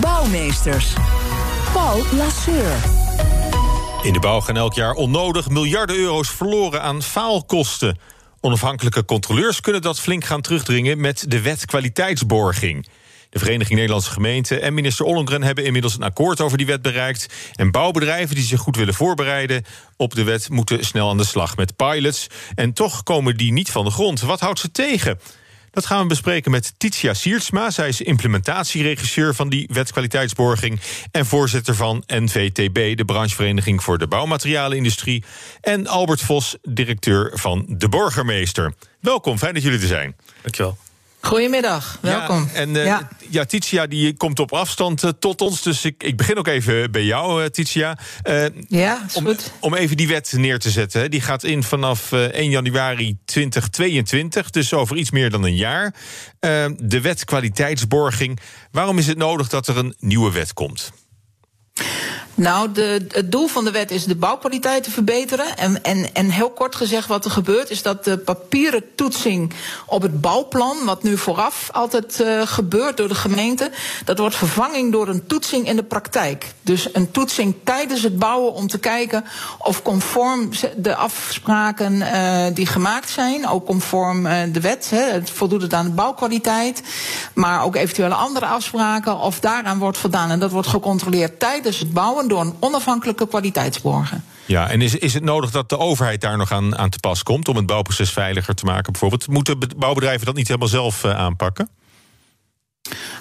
Bouwmeesters. Paul Lasseur. In de bouw gaan elk jaar onnodig miljarden euro's verloren aan faalkosten. Onafhankelijke controleurs kunnen dat flink gaan terugdringen met de wet kwaliteitsborging. De Vereniging Nederlandse Gemeenten en minister Ollongren hebben inmiddels een akkoord over die wet bereikt. En bouwbedrijven die zich goed willen voorbereiden op de wet moeten snel aan de slag met pilots. En toch komen die niet van de grond. Wat houdt ze tegen? Dat gaan we bespreken met Titia Siertsma. Zij is implementatieregisseur van die wetskwaliteitsborging... en voorzitter van NVTB, de branchevereniging voor de bouwmaterialenindustrie... en Albert Vos, directeur van De Borgermeester. Welkom, fijn dat jullie er zijn. Dankjewel. Goedemiddag, welkom. Ja, en uh, ja. ja. Titia die komt op afstand uh, tot ons. Dus ik, ik begin ook even bij jou, uh, Titia. ja, is om, goed. Om even die wet neer te zetten. Die gaat in vanaf 1 januari 2022. Dus over iets meer dan een jaar. de wet kwaliteitsborging. Waarom is het nodig dat er een nieuwe wet komt? Nou, de, het doel van de wet is de bouwkwaliteit te verbeteren. En, en, en heel kort gezegd, wat er gebeurt, is dat de papieren toetsing op het bouwplan, wat nu vooraf altijd uh, gebeurt door de gemeente, dat wordt vervanging door een toetsing in de praktijk. Dus een toetsing tijdens het bouwen om te kijken of conform de afspraken uh, die gemaakt zijn, ook conform uh, de wet, het voldoet het aan de bouwkwaliteit, maar ook eventuele andere afspraken, of daaraan wordt voldaan. En dat wordt gecontroleerd tijdens het bouwen door een onafhankelijke kwaliteitsborgen. Ja, en is, is het nodig dat de overheid daar nog aan, aan te pas komt om het bouwproces veiliger te maken, bijvoorbeeld? Moeten bouwbedrijven dat niet helemaal zelf uh, aanpakken?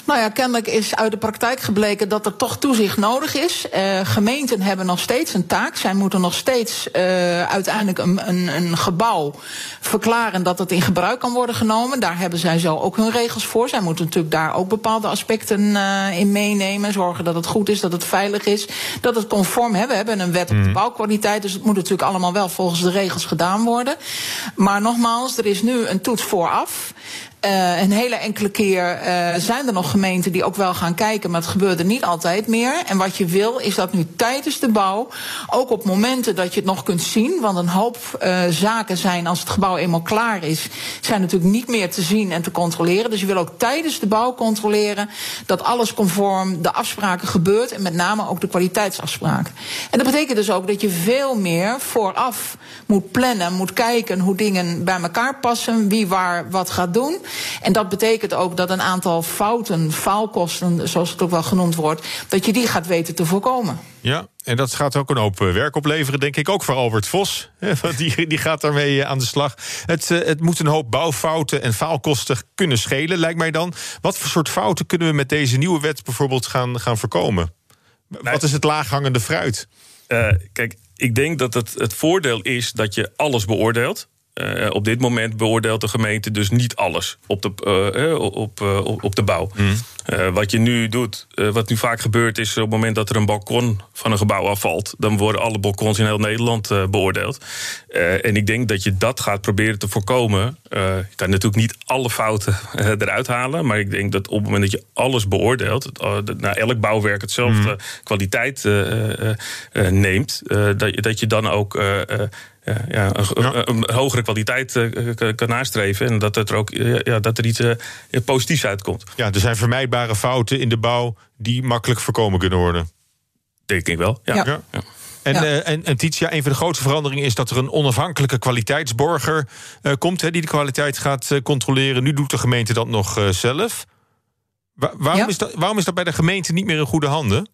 Nou ja, kennelijk is uit de praktijk gebleken dat er toch toezicht nodig is. Uh, gemeenten hebben nog steeds een taak. Zij moeten nog steeds uh, uiteindelijk een, een, een, gebouw verklaren dat het in gebruik kan worden genomen. Daar hebben zij zo ook hun regels voor. Zij moeten natuurlijk daar ook bepaalde aspecten uh, in meenemen. Zorgen dat het goed is, dat het veilig is, dat het conform is. We hebben een wet op de bouwkwaliteit, dus het moet natuurlijk allemaal wel volgens de regels gedaan worden. Maar nogmaals, er is nu een toets vooraf. Uh, een hele enkele keer uh, zijn er nog gemeenten die ook wel gaan kijken, maar het gebeurde niet altijd meer. En wat je wil is dat nu tijdens de bouw, ook op momenten dat je het nog kunt zien, want een hoop uh, zaken zijn als het gebouw eenmaal klaar is, zijn natuurlijk niet meer te zien en te controleren. Dus je wil ook tijdens de bouw controleren dat alles conform de afspraken gebeurt en met name ook de kwaliteitsafspraken. En dat betekent dus ook dat je veel meer vooraf moet plannen, moet kijken hoe dingen bij elkaar passen, wie waar wat gaat doen. En dat betekent ook dat een aantal fouten, faalkosten, zoals het ook wel genoemd wordt, dat je die gaat weten te voorkomen. Ja, en dat gaat ook een hoop werk opleveren, denk ik. Ook voor Albert Vos, want die, die gaat daarmee aan de slag. Het, het moet een hoop bouwfouten en faalkosten kunnen schelen, lijkt mij dan. Wat voor soort fouten kunnen we met deze nieuwe wet bijvoorbeeld gaan, gaan voorkomen? Wat is het laaghangende fruit? Uh, kijk, ik denk dat het, het voordeel is dat je alles beoordeelt. Uh, op dit moment beoordeelt de gemeente dus niet alles op de, uh, op, uh, op de bouw. Mm. wat je nu doet, wat nu vaak gebeurt, is op het moment dat er een balkon van een gebouw afvalt, dan worden alle balkons in heel Nederland beoordeeld. en ik denk dat je dat gaat proberen te voorkomen. je kan natuurlijk niet alle fouten eruit halen, maar ik denk dat op het moment dat je alles beoordeelt, naar elk bouwwerk hetzelfde mm. kwaliteit neemt, dat, dat je dan ook ja, ja, een, een, hogere kwaliteit uh, kan nastreven. En dat, er ook ja, dat er iets uh, positiefs uitkomt. Ja, er zijn vermijdbare fouten in de bouw die makkelijk voorkomen kunnen worden. Denk ik wel. Ja. ja. ja. En, ja. uh, en, en Titia, een van de grootste veranderingen is dat er een onafhankelijke kwaliteitsborger komt, hè, die de kwaliteit gaat controleren. Nu doet de gemeente dat nog zelf. Wa waarom, is dat, waarom is dat bij de gemeente niet meer in goede handen?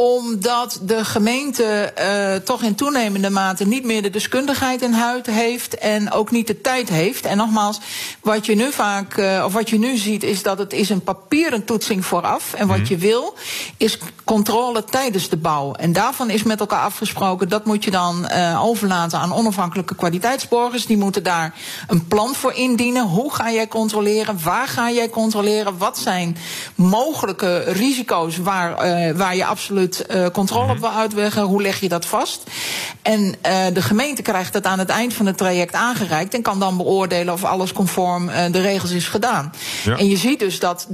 Omdat de gemeente uh, toch in toenemende mate niet meer de deskundigheid in huid heeft en ook niet de tijd heeft. En nogmaals, wat je nu vaak, uh, of wat je nu ziet, is dat het is een papieren toetsing vooraf. En wat mm. je wil, is controle tijdens de bouw. En daarvan is met elkaar afgesproken, dat moet je dan uh, overlaten aan onafhankelijke kwaliteitsborgers. Die moeten daar een plan voor indienen. Hoe ga jij controleren? Waar ga jij controleren? Wat zijn mogelijke risico's waar, waar je absoluut uh, controle -hmm. op wil uitweggen? Hoe leg je dat vast? En uh, de gemeente krijgt dat aan het eind van het traject aangereikt en kan dan beoordelen of alles conform de regels is gedaan. Ja. En je ziet dus dat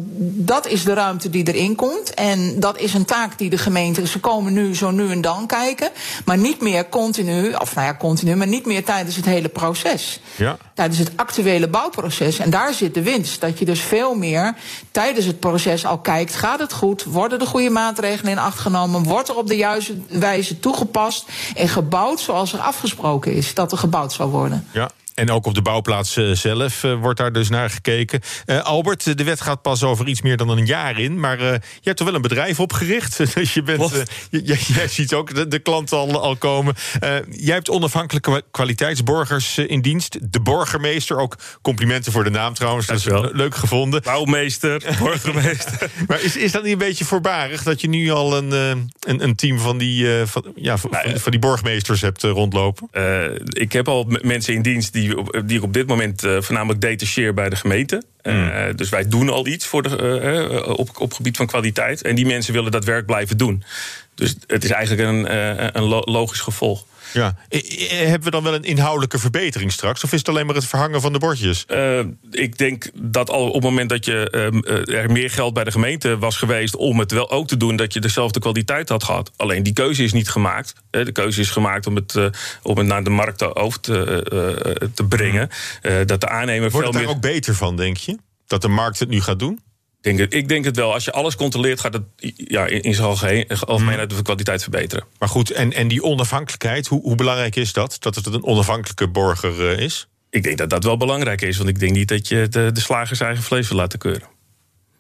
dat is de ruimte die erin komt. En dat is een taak die de gemeente. Ze komen nu zo nu en dan kijken. Maar niet meer continu, of nou ja, continu, maar niet meer tijdens het hele proces. Ja. Tijdens het actuele bouwproces. En daar zit de winst. Dat je dus veel meer tijdens het proces al kijkt: gaat het goed? Worden de goede maatregelen in acht genomen? Wordt er op de juiste wijze toegepast en gebouwd zoals er afgesproken is dat er gebouwd zal worden? Ja. En ook op de bouwplaats uh, zelf uh, wordt daar dus naar gekeken. Uh, Albert, de wet gaat pas over iets meer dan een jaar in. Maar je hebt toch wel een bedrijf opgericht. dus je bent, jij ziet ook de, de klanten al, al komen. jij hebt onafhankelijke kwaliteitsborgers in dienst. De burgemeester, ook complimenten voor de naam trouwens. Dat is wel leuk gevonden. Bouwmeester, burgemeester. maar is, is dat niet een beetje voorbarig dat je nu al een, een, een team van die, van, ja, van, nou, van die borgmeesters hebt rondlopen? ik heb al mensen in dienst die die, die ik op dit moment uh, voornamelijk detacheer bij de gemeente. Mm. Uh, dus wij doen al iets voor de, uh, op, op gebied van kwaliteit. En die mensen willen dat werk blijven doen. Dus het is eigenlijk een, een logisch gevolg. Ja. Hebben we dan wel een inhoudelijke verbetering straks? Of is het alleen maar het verhangen van de bordjes? Uh, ik denk dat al op het moment dat je, uh, er meer geld bij de gemeente was geweest om het wel ook te doen, dat je dezelfde kwaliteit had gehad. Alleen die keuze is niet gemaakt. De keuze is gemaakt om het, uh, om het naar de markt over te, te brengen. dat de aannemer Wordt het daar meer... ook beter van, denk je? Dat de markt het nu gaat doen? Denk het, ik denk het wel. Als je alles controleert, gaat het ja, in, in zijn algemeenheid de kwaliteit verbeteren. Maar goed, en, en die onafhankelijkheid, hoe, hoe belangrijk is dat? Dat het een onafhankelijke borger uh, is? Ik denk dat dat wel belangrijk is. Want ik denk niet dat je de, de slagers eigen vlees wil laten keuren.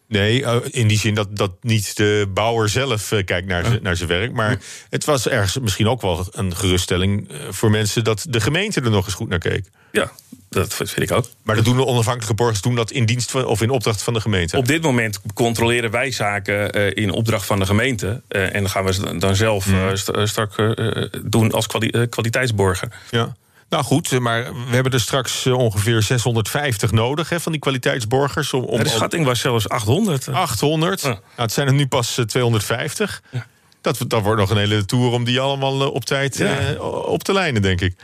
Nee, eh, in die zin dat, dat niet de bouwer zelf uh, kijkt naar, naar zijn werk. Maar het was ergens misschien ook wel een geruststelling voor mensen dat de gemeente er nog eens goed naar keek. Ja, dat vind ik ook. Maar dat doen de onafhankelijke borgers doen dat in dienst van, of in opdracht van de gemeente? Op dit moment controleren wij zaken uh, in opdracht van de gemeente. Uh, en dan gaan we dan zelf uh, st straks doen als kwali kwaliteitsborger. Ja. Nou goed, maar we hebben er straks ongeveer 650 nodig hè, van die kwaliteitsborgers. Om, om, de schatting was zelfs 800. 800? Ja. Nou, het zijn er nu pas 250. Ja. Dat, dat wordt nog een hele tour om die allemaal op tijd op te lijnen, denk ik.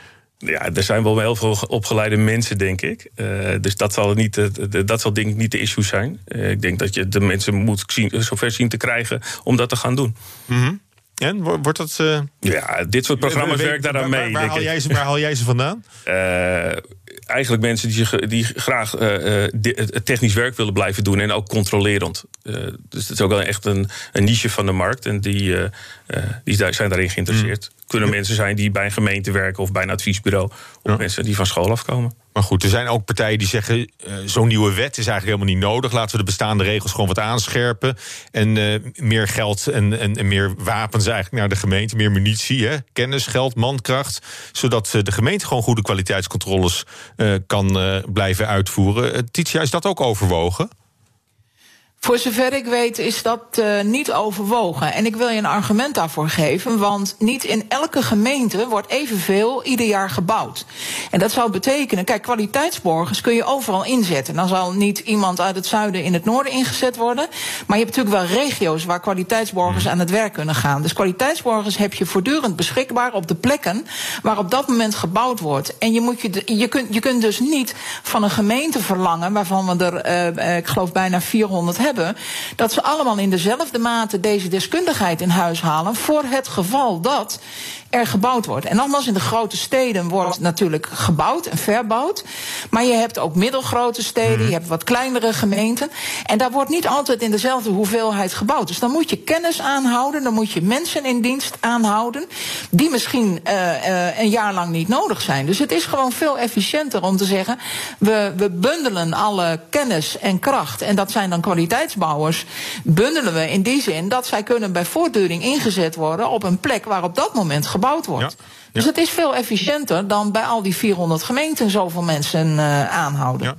Ja, er zijn wel heel veel opgeleide mensen, denk ik. Uh, dus dat zal, niet, uh, dat zal denk ik niet de issue zijn. Uh, ik denk dat je de mensen moet zien, zover zien te krijgen om dat te gaan doen. Mm -hmm. En wordt dat. Ja, dit soort programma's werkt daaraan mee. Waar, waar, haal jij ze, waar haal jij ze vandaan? eigenlijk mensen die, die graag het technisch werk willen blijven doen en ook controlerend. dus het is ook wel echt een, een niche van de markt en die, die zijn daarin geïnteresseerd. Mm kunnen mensen zijn die bij een gemeente werken of bij een adviesbureau. Of ja. mensen die van school afkomen. Maar goed, er zijn ook partijen die zeggen: uh, zo'n nieuwe wet is eigenlijk helemaal niet nodig. Laten we de bestaande regels gewoon wat aanscherpen. En uh, meer geld en, en, en, meer wapens eigenlijk naar de gemeente. Meer munitie, hè? kennis, geld, mankracht. Zodat de gemeente gewoon goede kwaliteitscontroles kan blijven uitvoeren. Titia, is dat ook overwogen? Voor zover ik weet is dat uh, niet overwogen. En ik wil je een argument daarvoor geven. Want niet in elke gemeente wordt evenveel ieder jaar gebouwd. En dat zou betekenen, kijk, kwaliteitsborgers kun je overal inzetten. Dan zal niet iemand uit het zuiden in het noorden ingezet worden. Maar je hebt natuurlijk wel regio's waar kwaliteitsborgers aan het werk kunnen gaan. Dus kwaliteitsborgers heb je voortdurend beschikbaar op de plekken waar op dat moment gebouwd wordt. En je, moet je, je, kunt, je kunt dus niet van een gemeente verlangen, waarvan we er, uh, ik geloof, bijna 400 hebben dat ze allemaal in dezelfde mate deze deskundigheid in huis halen voor het geval dat er gebouwd wordt. En nogmaals, in de grote steden wordt natuurlijk gebouwd en verbouwd. Maar je hebt ook middelgrote steden, je hebt wat kleinere gemeenten. En daar wordt niet altijd in dezelfde hoeveelheid gebouwd. Dus dan moet je kennis aanhouden, dan moet je mensen in dienst aanhouden. die misschien uh, uh, een jaar lang niet nodig zijn. Dus het is gewoon veel efficiënter om te zeggen. we, we bundelen alle kennis en kracht. en dat zijn dan kwaliteitsbouwers bundelen we in die zin dat zij kunnen bij voortduring ingezet worden op een plek waar op dat moment gebouwd wordt. Ja. Dus het is veel efficiënter dan bij al die 400 gemeenten zoveel mensen uh, aanhouden. Ja.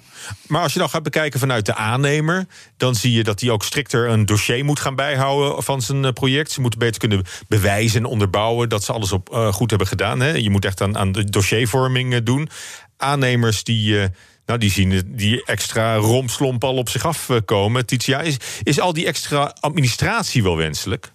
Maar als je dan gaat bekijken vanuit de aannemer, dan zie je dat hij ook strikter een dossier moet gaan bijhouden van zijn eh, project. Ze moeten beter kunnen bewijzen en onderbouwen dat ze alles op, uh, goed hebben gedaan. Hè. Je moet echt aan, aan de dossiervorming uh, doen. Aannemers die. Nou, die zien die extra romslomp al op zich afkomen. Titia, is, is al die extra administratie wel wenselijk?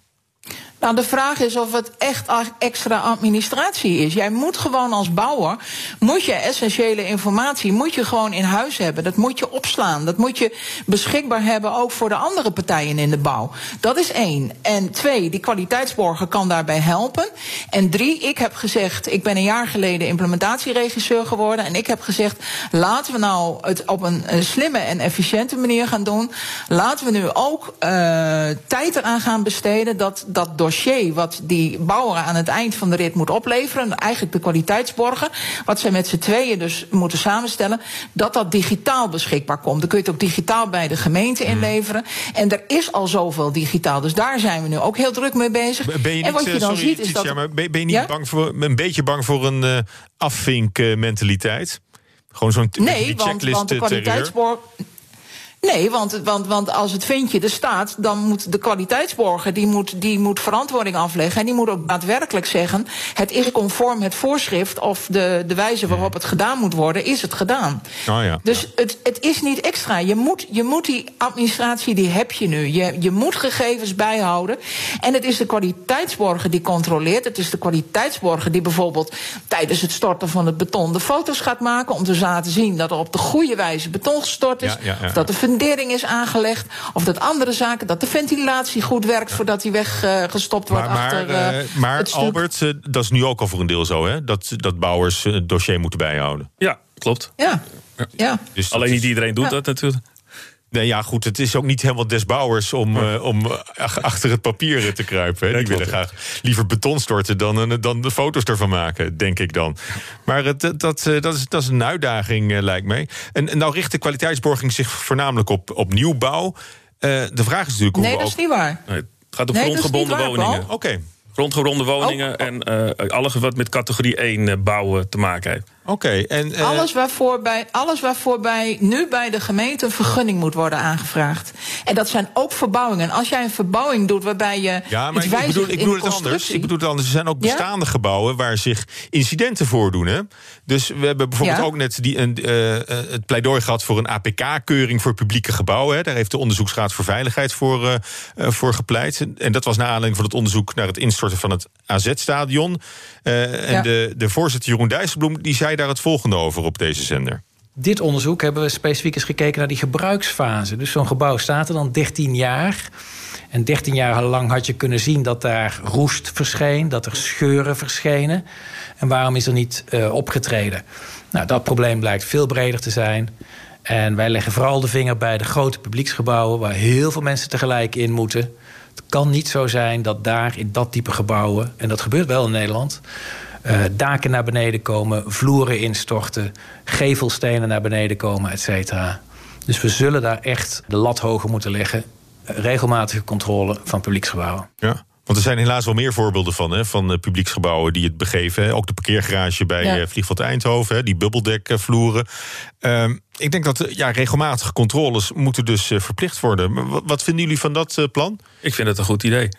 Nou, de vraag is of het echt extra administratie is. Jij moet gewoon als bouwer, moet je essentiële informatie, moet je gewoon in huis hebben. Dat moet je opslaan. Dat moet je beschikbaar hebben ook voor de andere partijen in de bouw. Dat is één. En twee, die kwaliteitsborger kan daarbij helpen. En drie, ik heb gezegd, ik ben een jaar geleden implementatieregisseur geworden. En ik heb gezegd, laten we nou het op een, slimme en efficiënte manier gaan doen. Laten we nu ook uh, tijd eraan gaan besteden dat dat dossier wat die bouwer aan het eind van de rit moet opleveren, eigenlijk de kwaliteitsborgen, wat zij met z'n tweeën dus moeten samenstellen, dat dat digitaal beschikbaar komt. Dan kun je het ook digitaal bij de gemeente Hmm. inleveren. En er is al zoveel digitaal, dus daar zijn we nu ook heel druk mee bezig. Ben je niet, en wat je dan sorry, ziet is maar ben, je niet Ja? bang voor, een beetje bang voor een uh, afvinkmentaliteit? Gewoon zo'n Nee, want, want de terreur? kwaliteitsborg. Nee, want, want, want als het vindje er staat, dan moet de kwaliteitsborger die moet, die moet verantwoording afleggen. En die moet ook daadwerkelijk zeggen: het is conform het voorschrift of de, de wijze waarop het gedaan moet worden, is het gedaan. Oh ja. Dus het, het is niet extra. Je moet, je moet die administratie, die heb je nu. Je, je moet gegevens bijhouden. En het is de kwaliteitsborger die controleert. Het is de kwaliteitsborger die bijvoorbeeld tijdens het storten van het beton de foto's gaat maken. om te laten zien dat er op de goede wijze beton gestort is. Ja. Of dat de fundering is aangelegd. Of dat andere zaken, dat de ventilatie goed werkt voordat die weggestopt wordt Maar, maar, achter uh, uh, maar het. Albert, uh, dat is nu ook al voor een deel zo, hè? Dat, dat bouwers het dossier moeten bijhouden. Ja, klopt. Ja. ja. Dus Alleen niet iedereen doet Ja. dat natuurlijk. Nee, ja, goed. Het is ook niet helemaal des bouwers om, eh, om eh, ach- achter het papier te kruipen. Hè. Die willen graag liever beton storten dan, eh, dan de foto's ervan maken, denk ik dan. Maar het, dat, dat, dat, is, dat is een uitdaging, lijkt mij. En, en nou richt de kwaliteitsborging zich voornamelijk op, op nieuwbouw. Eh, de vraag is natuurlijk hoe Nee, we dat ook... is niet waar. Nee, het gaat om Nee, dat is grondgebonden niet waar, woningen. Oké, Grondgebonden woningen Oh. en eh, alles wat met categorie 1 eh, bouwen te maken heeft. Oké. En, eh, Alles waarvoor, bij, alles waarvoor bij, nu bij de gemeente een vergunning moet worden aangevraagd. En dat zijn ook verbouwingen. Als jij een verbouwing doet waarbij je. Ja, maar iets ik, bedoel, ik bedoel het anders. Ik bedoel het anders. Er zijn ook Ja? bestaande gebouwen waar zich incidenten voordoen. Hè? Dus we hebben bijvoorbeeld Ja. ook net die, een, eh, eh, het pleidooi gehad voor een APK-keuring voor publieke gebouwen. Hè? Daar heeft de Onderzoeksraad voor Veiligheid voor, voor gepleit. En dat was naar aanleiding van het onderzoek naar het instorten van het AZ-stadion. En de, de voorzitter Jeroen Dijsselbloem die zei daar het volgende over op deze zender. dit onderzoek hebben we specifiek eens gekeken naar die gebruiksfase. Dus zo'n gebouw staat er dan 13 jaar. En 13 jaar lang had je kunnen zien dat daar roest verscheen, dat er scheuren verschenen. En waarom is er niet uh, opgetreden? Nou, dat probleem blijkt veel breder te zijn. En wij leggen vooral de vinger bij de grote publieksgebouwen waar heel veel mensen tegelijk in moeten. Het kan niet zo zijn dat daar in dat type gebouwen, en dat gebeurt wel in Nederland, uh, daken naar beneden komen, vloeren instorten, gevelstenen naar beneden komen, et cetera. Dus we zullen daar echt de lat hoger moeten leggen. Regelmatige controle van publieksgebouwen. Ja. Want er zijn helaas wel meer voorbeelden van, hè, van uh, publieksgebouwen die het begeven. Hè. Ook de parkeergarage bij ja. Vliegveld Eindhoven, hè, die bubbeldekvloeren. Uh, ik denk dat ja, regelmatige controles moeten dus verplicht worden. Wat, wat, vinden jullie van dat plan? Ik vind het een goed idee.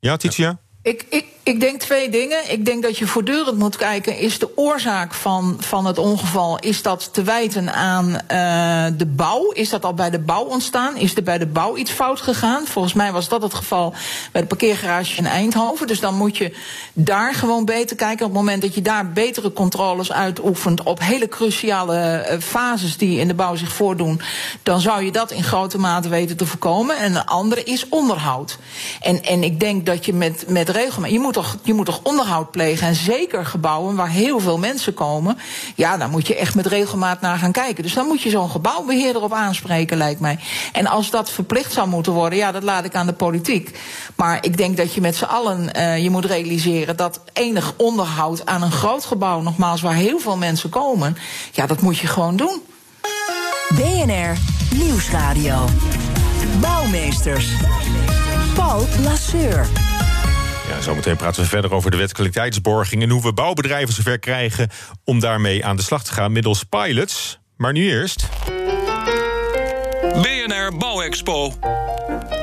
Ja, Titia? Ja. Ik, ik, ik denk twee dingen. Ik denk dat je voortdurend moet kijken, is de oorzaak van, van het ongeval, is dat te wijten aan uh, de bouw? Is dat al bij de bouw ontstaan? Is er bij de bouw iets fout gegaan? Volgens mij was dat het geval bij de parkeergarage in Eindhoven. Dus dan moet je daar gewoon beter kijken. Op het moment dat je daar betere controles uitoefent op hele cruciale uh, fases die in de bouw zich voordoen, dan zou je dat in grote mate weten te voorkomen. En een andere is onderhoud. En, en ik denk dat je met, met regelmaat, je moet je moet toch onderhoud plegen. En zeker gebouwen waar heel veel mensen komen. Ja, daar moet je echt met regelmaat naar gaan kijken. Dus dan moet je zo'n gebouwbeheerder op aanspreken, lijkt mij. En als dat verplicht zou moeten worden, ja, dat laat ik aan de politiek. Maar ik denk dat je met z'n allen uh, je moet realiseren dat enig onderhoud aan een groot gebouw, nogmaals, waar heel veel mensen komen, ja, dat moet je gewoon doen. BNR Nieuwsradio. Bouwmeesters. Paul Lasseur. Ja, zometeen praten we verder over de wet kwaliteitsborging en hoe we bouwbedrijven zover krijgen om daarmee aan de slag te gaan middels pilots. Maar nu eerst. BNR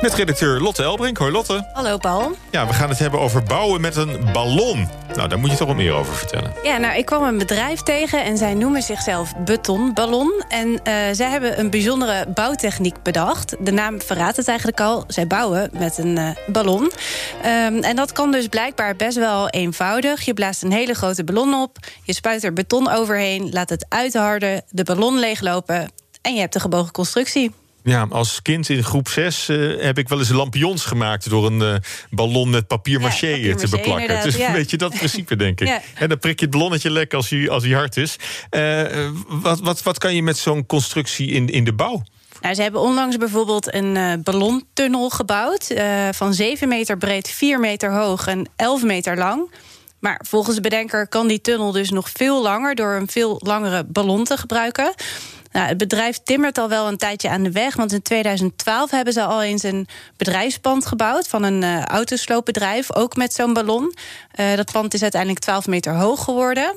Met redacteur Lotte Elbrink. Hoi Lotte. Hallo Paul. Ja, we gaan het hebben over bouwen met een ballon. Nou, daar moet je toch wat meer over vertellen. Ja, nou, ik kwam een bedrijf tegen en zij noemen zichzelf Betonballon. En uh, zij hebben een bijzondere bouwtechniek bedacht. De naam verraadt het eigenlijk al. Zij bouwen met een uh, ballon. Um, en dat kan dus blijkbaar best wel eenvoudig. Je blaast een hele grote ballon op. Je spuit er beton overheen, laat het uitharden, de ballon leeglopen. En je hebt een gebogen constructie. Ja, als kind in groep 6 uh, heb ik wel eens lampions gemaakt door een uh, ballon met papier-maché ja, te beplakken. Is ja. een beetje dat principe, denk ik. ja. En dan prik je het ballonnetje lek als hij, als hij hard is. Uh, wat, wat, wat kan je met zo'n constructie in, in de bouw? Nou, ze hebben onlangs bijvoorbeeld een uh, ballontunnel gebouwd. Van 7 meter breed, 4 meter hoog en 11 meter lang. Maar volgens de bedenker kan die tunnel dus nog veel langer... door een veel langere ballon te gebruiken. Nou, het bedrijf timmert al wel een tijdje aan de weg. Want in 2012 hebben ze al eens een bedrijfspand gebouwd van een uh, autosloopbedrijf, ook met zo'n ballon. Uh, dat pand is uiteindelijk 12 meter hoog geworden.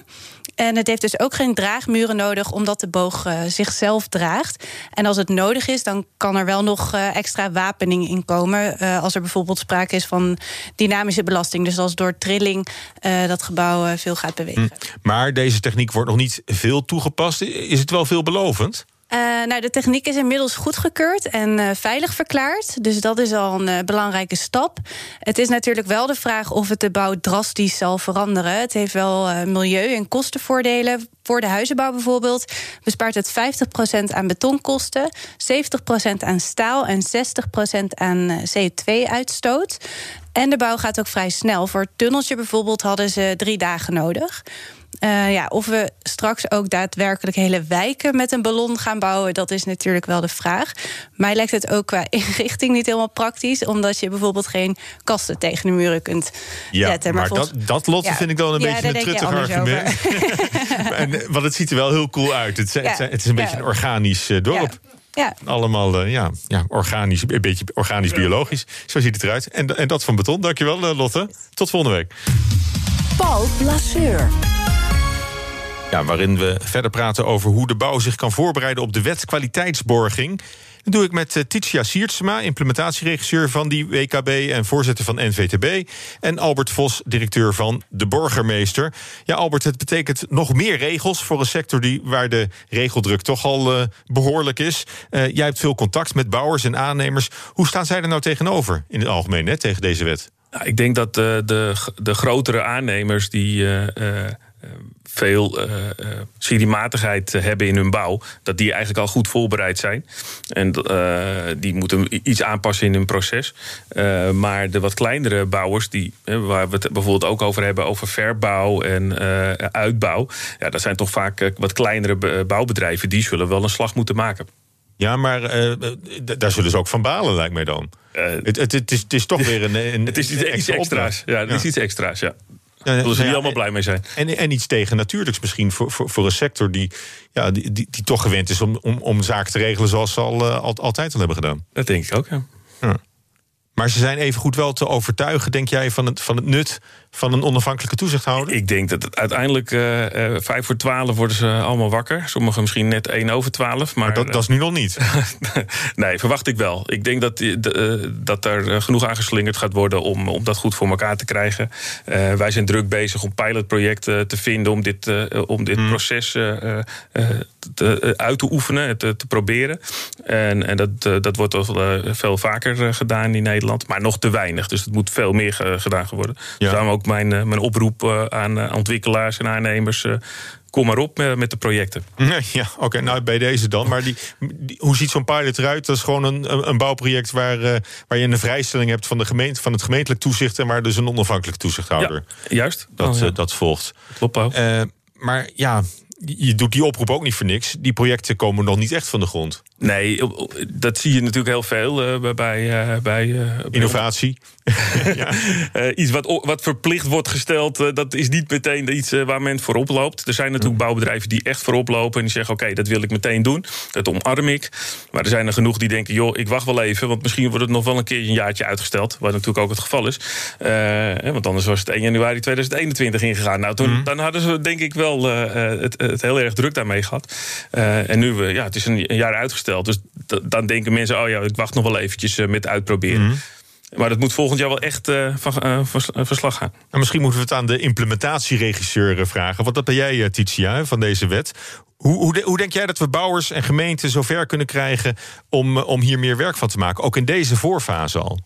En het heeft dus ook geen draagmuren nodig, omdat de boog uh, zichzelf draagt. En als het nodig is, dan kan er wel nog uh, extra wapening in komen. Uh, als er bijvoorbeeld sprake is van dynamische belasting. Dus als door trilling dat gebouw veel gaat bewegen. Hm. Maar deze techniek wordt nog niet veel toegepast. Is het wel veelbelovend? Nou, de techniek is inmiddels goedgekeurd en uh, veilig verklaard. Dus dat is al een uh, belangrijke stap. Het is natuurlijk wel de vraag of het de bouw drastisch zal veranderen. Het heeft wel milieu- en kostenvoordelen. Voor de huizenbouw bijvoorbeeld bespaart het 50% aan betonkosten, 70% aan staal en 60% aan CO2-uitstoot. En de bouw gaat ook vrij snel. Voor het tunneltje bijvoorbeeld hadden ze drie dagen nodig. Uh, ja, of we straks ook daadwerkelijk hele wijken met een ballon gaan bouwen, dat is natuurlijk wel de vraag. Mij lijkt het ook qua inrichting niet helemaal praktisch, omdat je bijvoorbeeld geen kasten tegen de muren kunt ja, zetten. Maar, maar volgens... dat, dat Lotte ja, vind ik dan een ja, beetje een truttig argument. en, want het ziet er wel heel cool uit. Het, het, het is een beetje een organisch uh, dorp. Ja. Allemaal uh, ja, ja, organisch, een beetje organisch-biologisch. Zo ziet het eruit. En, en dat van beton. Dankjewel, Lotte. Tot volgende week. Paul Lasseur. Ja, waarin we verder praten over hoe de bouw zich kan voorbereiden op de wet kwaliteitsborging. Dat doe ik met uh, Titia Siertsema, implementatieregisseur van die WKB en voorzitter van NVTB. En Albert Vos, directeur van de Borgermeester. Ja, Albert, het betekent nog meer regels voor een sector die, waar de regeldruk toch al uh, behoorlijk is. Uh, jij hebt veel contact met bouwers en aannemers. Hoe staan zij er nou tegenover in het algemeen hè, tegen deze wet? Nou, ik denk dat de, de, de grotere aannemers die veel uh, seriematigheid hebben in hun bouw, dat die eigenlijk al goed voorbereid zijn. En uh, die moeten iets aanpassen in hun proces. Uh, maar de wat kleinere bouwers, die, waar we het bijvoorbeeld ook over hebben, over verbouw en uitbouw, ja, dat zijn toch vaak wat kleinere bouwbedrijven, die zullen wel een slag moeten maken. Ja, maar daar zullen ze ook van balen, lijkt mij dan. het, het, het, is, het is toch weer een. een het is iets, iets extra's. Ja, het is iets extra's, ja. Zullen ze niet allemaal blij mee zijn. En, en iets tegen natuurlijks misschien voor, voor, voor een sector die, ja, die, die, die toch gewend is om, om, om zaken te regelen zoals ze al, uh, al, altijd al hebben gedaan. Dat denk ik ook, ja. ja. Maar ze zijn even goed wel te overtuigen, denk jij, van het, van het nut van een onafhankelijke toezichthouder? Ik denk dat uiteindelijk uh, uh, vijf voor twaalf worden ze allemaal wakker. Sommigen misschien net één over twaalf. Maar, maar dat, dat, is nu nog niet. nee, verwacht ik wel. Ik denk dat, dat er genoeg aangeslingerd gaat worden om, om dat goed voor elkaar te krijgen. wij zijn druk bezig om pilotprojecten te vinden om dit, om dit hmm. proces te, uit te oefenen, te, te proberen. En, en dat, dat wordt toch veel vaker gedaan in Nederland. Maar nog te weinig. Dus het moet veel meer gedaan worden. Ja. Daarom ook mijn, mijn oproep aan ontwikkelaars en aannemers kom maar op met de projecten. Ja, oké. Okay, nou, bij deze dan. Maar die, die, hoe ziet zo'n pilot eruit? Dat is gewoon een, een bouwproject waar, uh, waar je een vrijstelling hebt van, de gemeente, van het gemeentelijk toezicht... en waar dus een onafhankelijk toezichthouder ja, juist. Dat, oh, ja. uh, dat volgt. Klopt. Uh, maar ja, je doet die oproep ook niet voor niks. Die projecten komen nog niet echt van de grond. Nee, dat zie je natuurlijk heel veel uh, bij. Uh, bij uh, Innovatie. ja. iets wat, wat verplicht wordt gesteld, dat is niet meteen iets waar men voorop loopt. Er zijn natuurlijk bouwbedrijven die echt voorop lopen en die zeggen: Oké, dat wil ik meteen doen. Dat omarm ik. Maar er zijn er genoeg die denken: Joh, ik wacht wel even, want misschien wordt het nog wel een keer een jaartje uitgesteld. Wat natuurlijk ook het geval is. want anders was het 1 januari 2021 ingegaan. Nou, toen, mhm. dan hadden ze denk ik wel het, het, heel erg druk daarmee gehad. en nu, ja, het is een, een jaar uitgesteld. Dus dan denken mensen, oh ja, ik wacht nog wel eventjes eh, met uitproberen. Mhm. Maar dat moet volgend jaar wel echt uh, van, uh, verslag gaan. Nou, misschien moeten we het aan de implementatieregisseur vragen. Want dat ben jij, Titia, van deze wet. Hoe, hoe, hoe, denk jij dat we bouwers en gemeenten zover kunnen krijgen om, om hier meer werk van te maken? Ook in deze voorfase al.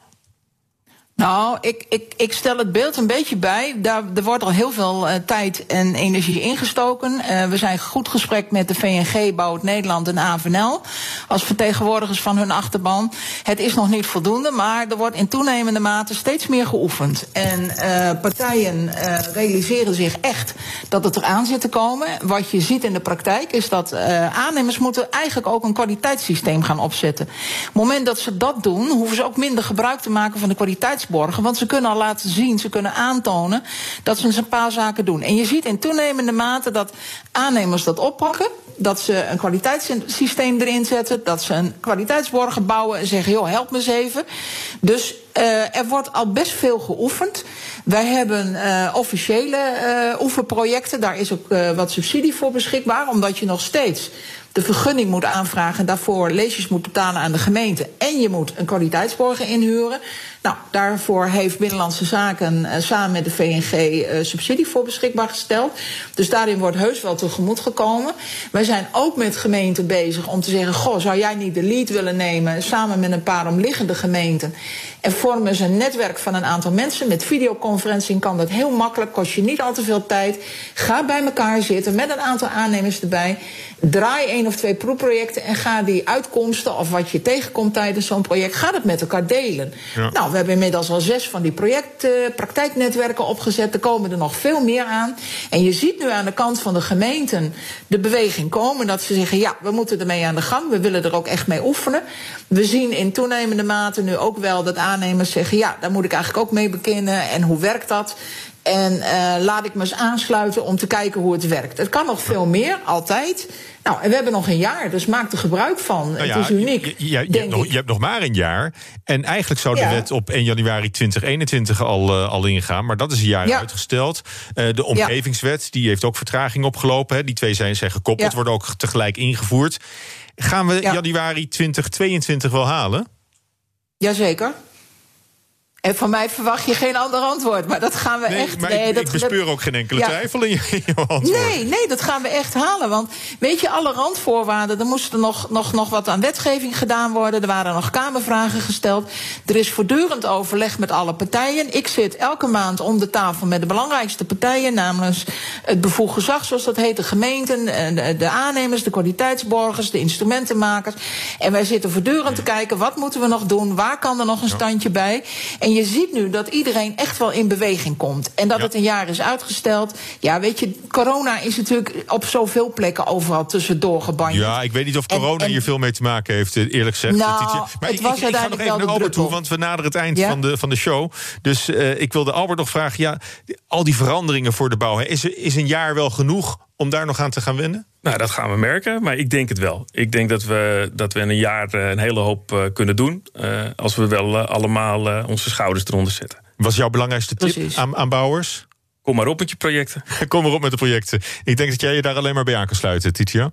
Nou, ik, ik, ik stel het beeld een beetje bij. Daar, er wordt al heel veel uh, tijd en energie ingestoken. Uh, we zijn goed gesprek met de VNG, Bouwt Nederland en AVNL. Als vertegenwoordigers van hun achterban. Het is nog niet voldoende, maar er wordt in toenemende mate steeds meer geoefend. En uh, partijen realiseren zich echt dat het eraan zit te komen. Wat je ziet in de praktijk is dat aannemers moeten eigenlijk ook een kwaliteitssysteem gaan opzetten. Op het moment dat ze dat doen, hoeven ze ook minder gebruik te maken van de kwaliteits want ze kunnen al laten zien, ze kunnen aantonen dat ze een paar zaken doen. En je ziet in toenemende mate dat aannemers dat oppakken. Dat ze een kwaliteitssysteem erin zetten. Dat ze een kwaliteitsborgen bouwen en zeggen: joh, help me eens even. Dus uh, er wordt al best veel geoefend. Wij hebben uh, officiële uh, oefenprojecten. Daar is ook wat subsidie voor beschikbaar. Omdat je nog steeds de vergunning moet aanvragen. Daarvoor leesjes moet betalen aan de gemeente. En je moet een kwaliteitsborgen inhuren. Nou, daarvoor heeft Binnenlandse Zaken uh, samen met de VNG eh, subsidie voor beschikbaar gesteld. Dus daarin wordt heus wel tegemoet gekomen. Wij zijn ook met gemeenten bezig om te zeggen: Goh, zou jij niet de lead willen nemen samen met een paar omliggende gemeenten? En vormen ze een netwerk van een aantal mensen. Met videoconferencing kan dat heel makkelijk, kost je niet al te veel tijd. Ga bij elkaar zitten met een aantal aannemers erbij. Draai één of twee proefprojecten en ga die uitkomsten of wat je tegenkomt tijdens zo'n project, ga dat met elkaar delen. Ja. Nou, we hebben inmiddels al zes van die project, praktijknetwerken opgezet. Er komen er nog veel meer aan. En je ziet nu aan de kant van de gemeenten de beweging komen. Dat ze zeggen, ja, we moeten ermee aan de gang. We willen er ook echt mee oefenen. We zien in toenemende mate nu ook wel dat aannemers zeggen, ja, daar moet ik eigenlijk ook mee beginnen. En hoe werkt dat? En uh, laat ik me eens aansluiten om te kijken hoe het werkt. Het kan nog veel meer, altijd. Nou, en we hebben nog een jaar, dus maak er gebruik van. Nou ja, het is uniek. Je, je, je, hebt nog, je, hebt nog, maar een jaar. En eigenlijk zou de wet op 1 januari 2021 al, uh, al ingaan. Maar dat is een jaar uitgesteld. Uh, de omgevingswet die heeft ook vertraging opgelopen. Hè. Die twee zijn, zijn gekoppeld, worden ook tegelijk ingevoerd. Gaan we januari 2022 wel halen? Jazeker. En van mij verwacht je geen ander antwoord. Maar dat gaan we echt. Maar nee, ik, dat, ik bespeur ook geen enkele twijfel in je, antwoord. Nee, nee, dat gaan we echt halen. Want weet je, alle randvoorwaarden. Er moest er nog, nog, nog wat aan wetgeving gedaan worden. Er waren nog Kamervragen gesteld. Er is voortdurend overleg met alle partijen. Ik zit elke maand om de tafel met de belangrijkste partijen. Namelijk het bevoegd gezag, zoals dat heet. De gemeenten, de, de aannemers, de kwaliteitsborgers, de instrumentenmakers. En wij zitten voortdurend te kijken. Wat moeten we nog doen? Waar kan er nog een standje bij? En en je ziet nu dat iedereen echt wel in beweging komt. En dat het een jaar is uitgesteld. Ja, weet je, corona is natuurlijk op zoveel plekken overal tussendoor gebanjerd. Ja, ik weet niet of corona hier veel mee te maken heeft, eh, eerlijk gezegd. Nou, maar het ik, was ik, ik ga nog even naar Albert toe, want we naderen het eind van, de, van de show. Dus uh, ik wilde Albert nog vragen, ja, al die veranderingen voor de bouw, is, is een jaar wel genoeg om daar nog aan te gaan wennen? Nou, dat gaan we merken, maar ik denk het wel. Ik denk dat we, dat we in een jaar eh, een hele hoop uh, kunnen doen. Uh, als we wel uh, allemaal onze schouders eronder zetten. Wat is jouw belangrijkste tip aan, aan bouwers? Kom maar op met je projecten. Kom maar op met de projecten. Ik denk dat jij je daar alleen maar bij aan kan sluiten, Titia.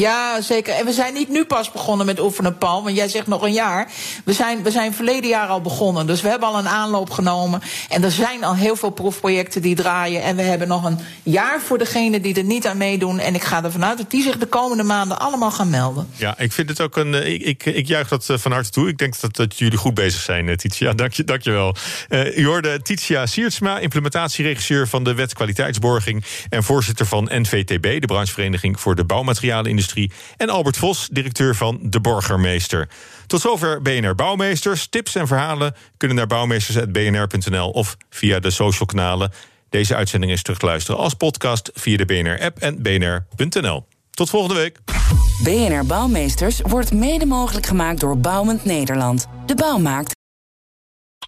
Ja, zeker. En we zijn niet nu pas begonnen met oefenen, Paul. Want jij zegt nog een jaar. We zijn, we zijn verleden jaar al begonnen. Dus we hebben al een aanloop genomen. En er zijn al heel veel proefprojecten die draaien. En we hebben nog een jaar voor degenen die er niet aan meedoen. En ik ga ervan uit dat die zich de komende maanden allemaal gaan melden. Ja, ik vind het ook een. Eh, ik, ik, juich dat eh, van harte toe. Ik denk dat, dat jullie goed bezig zijn, eh, Titia. Dank je, dank je wel. Uh, u hoorde Titia Siertsma, implementatieregisseur van de Wet Kwaliteitsborging. En voorzitter van NVTB, de branchevereniging voor de bouwmaterialenindustrie en Albert Vos, directeur van De Borgermeester. Tot zover BNR Bouwmeesters. Tips en verhalen kunnen naar bouwmeesters.bnr.nl of via de social kanalen. Deze uitzending is terug te luisteren als podcast via de BNR-app en bnr.nl. Tot volgende week. BNR Bouwmeesters wordt mede mogelijk gemaakt door Bouwend Nederland. De bouw maakt.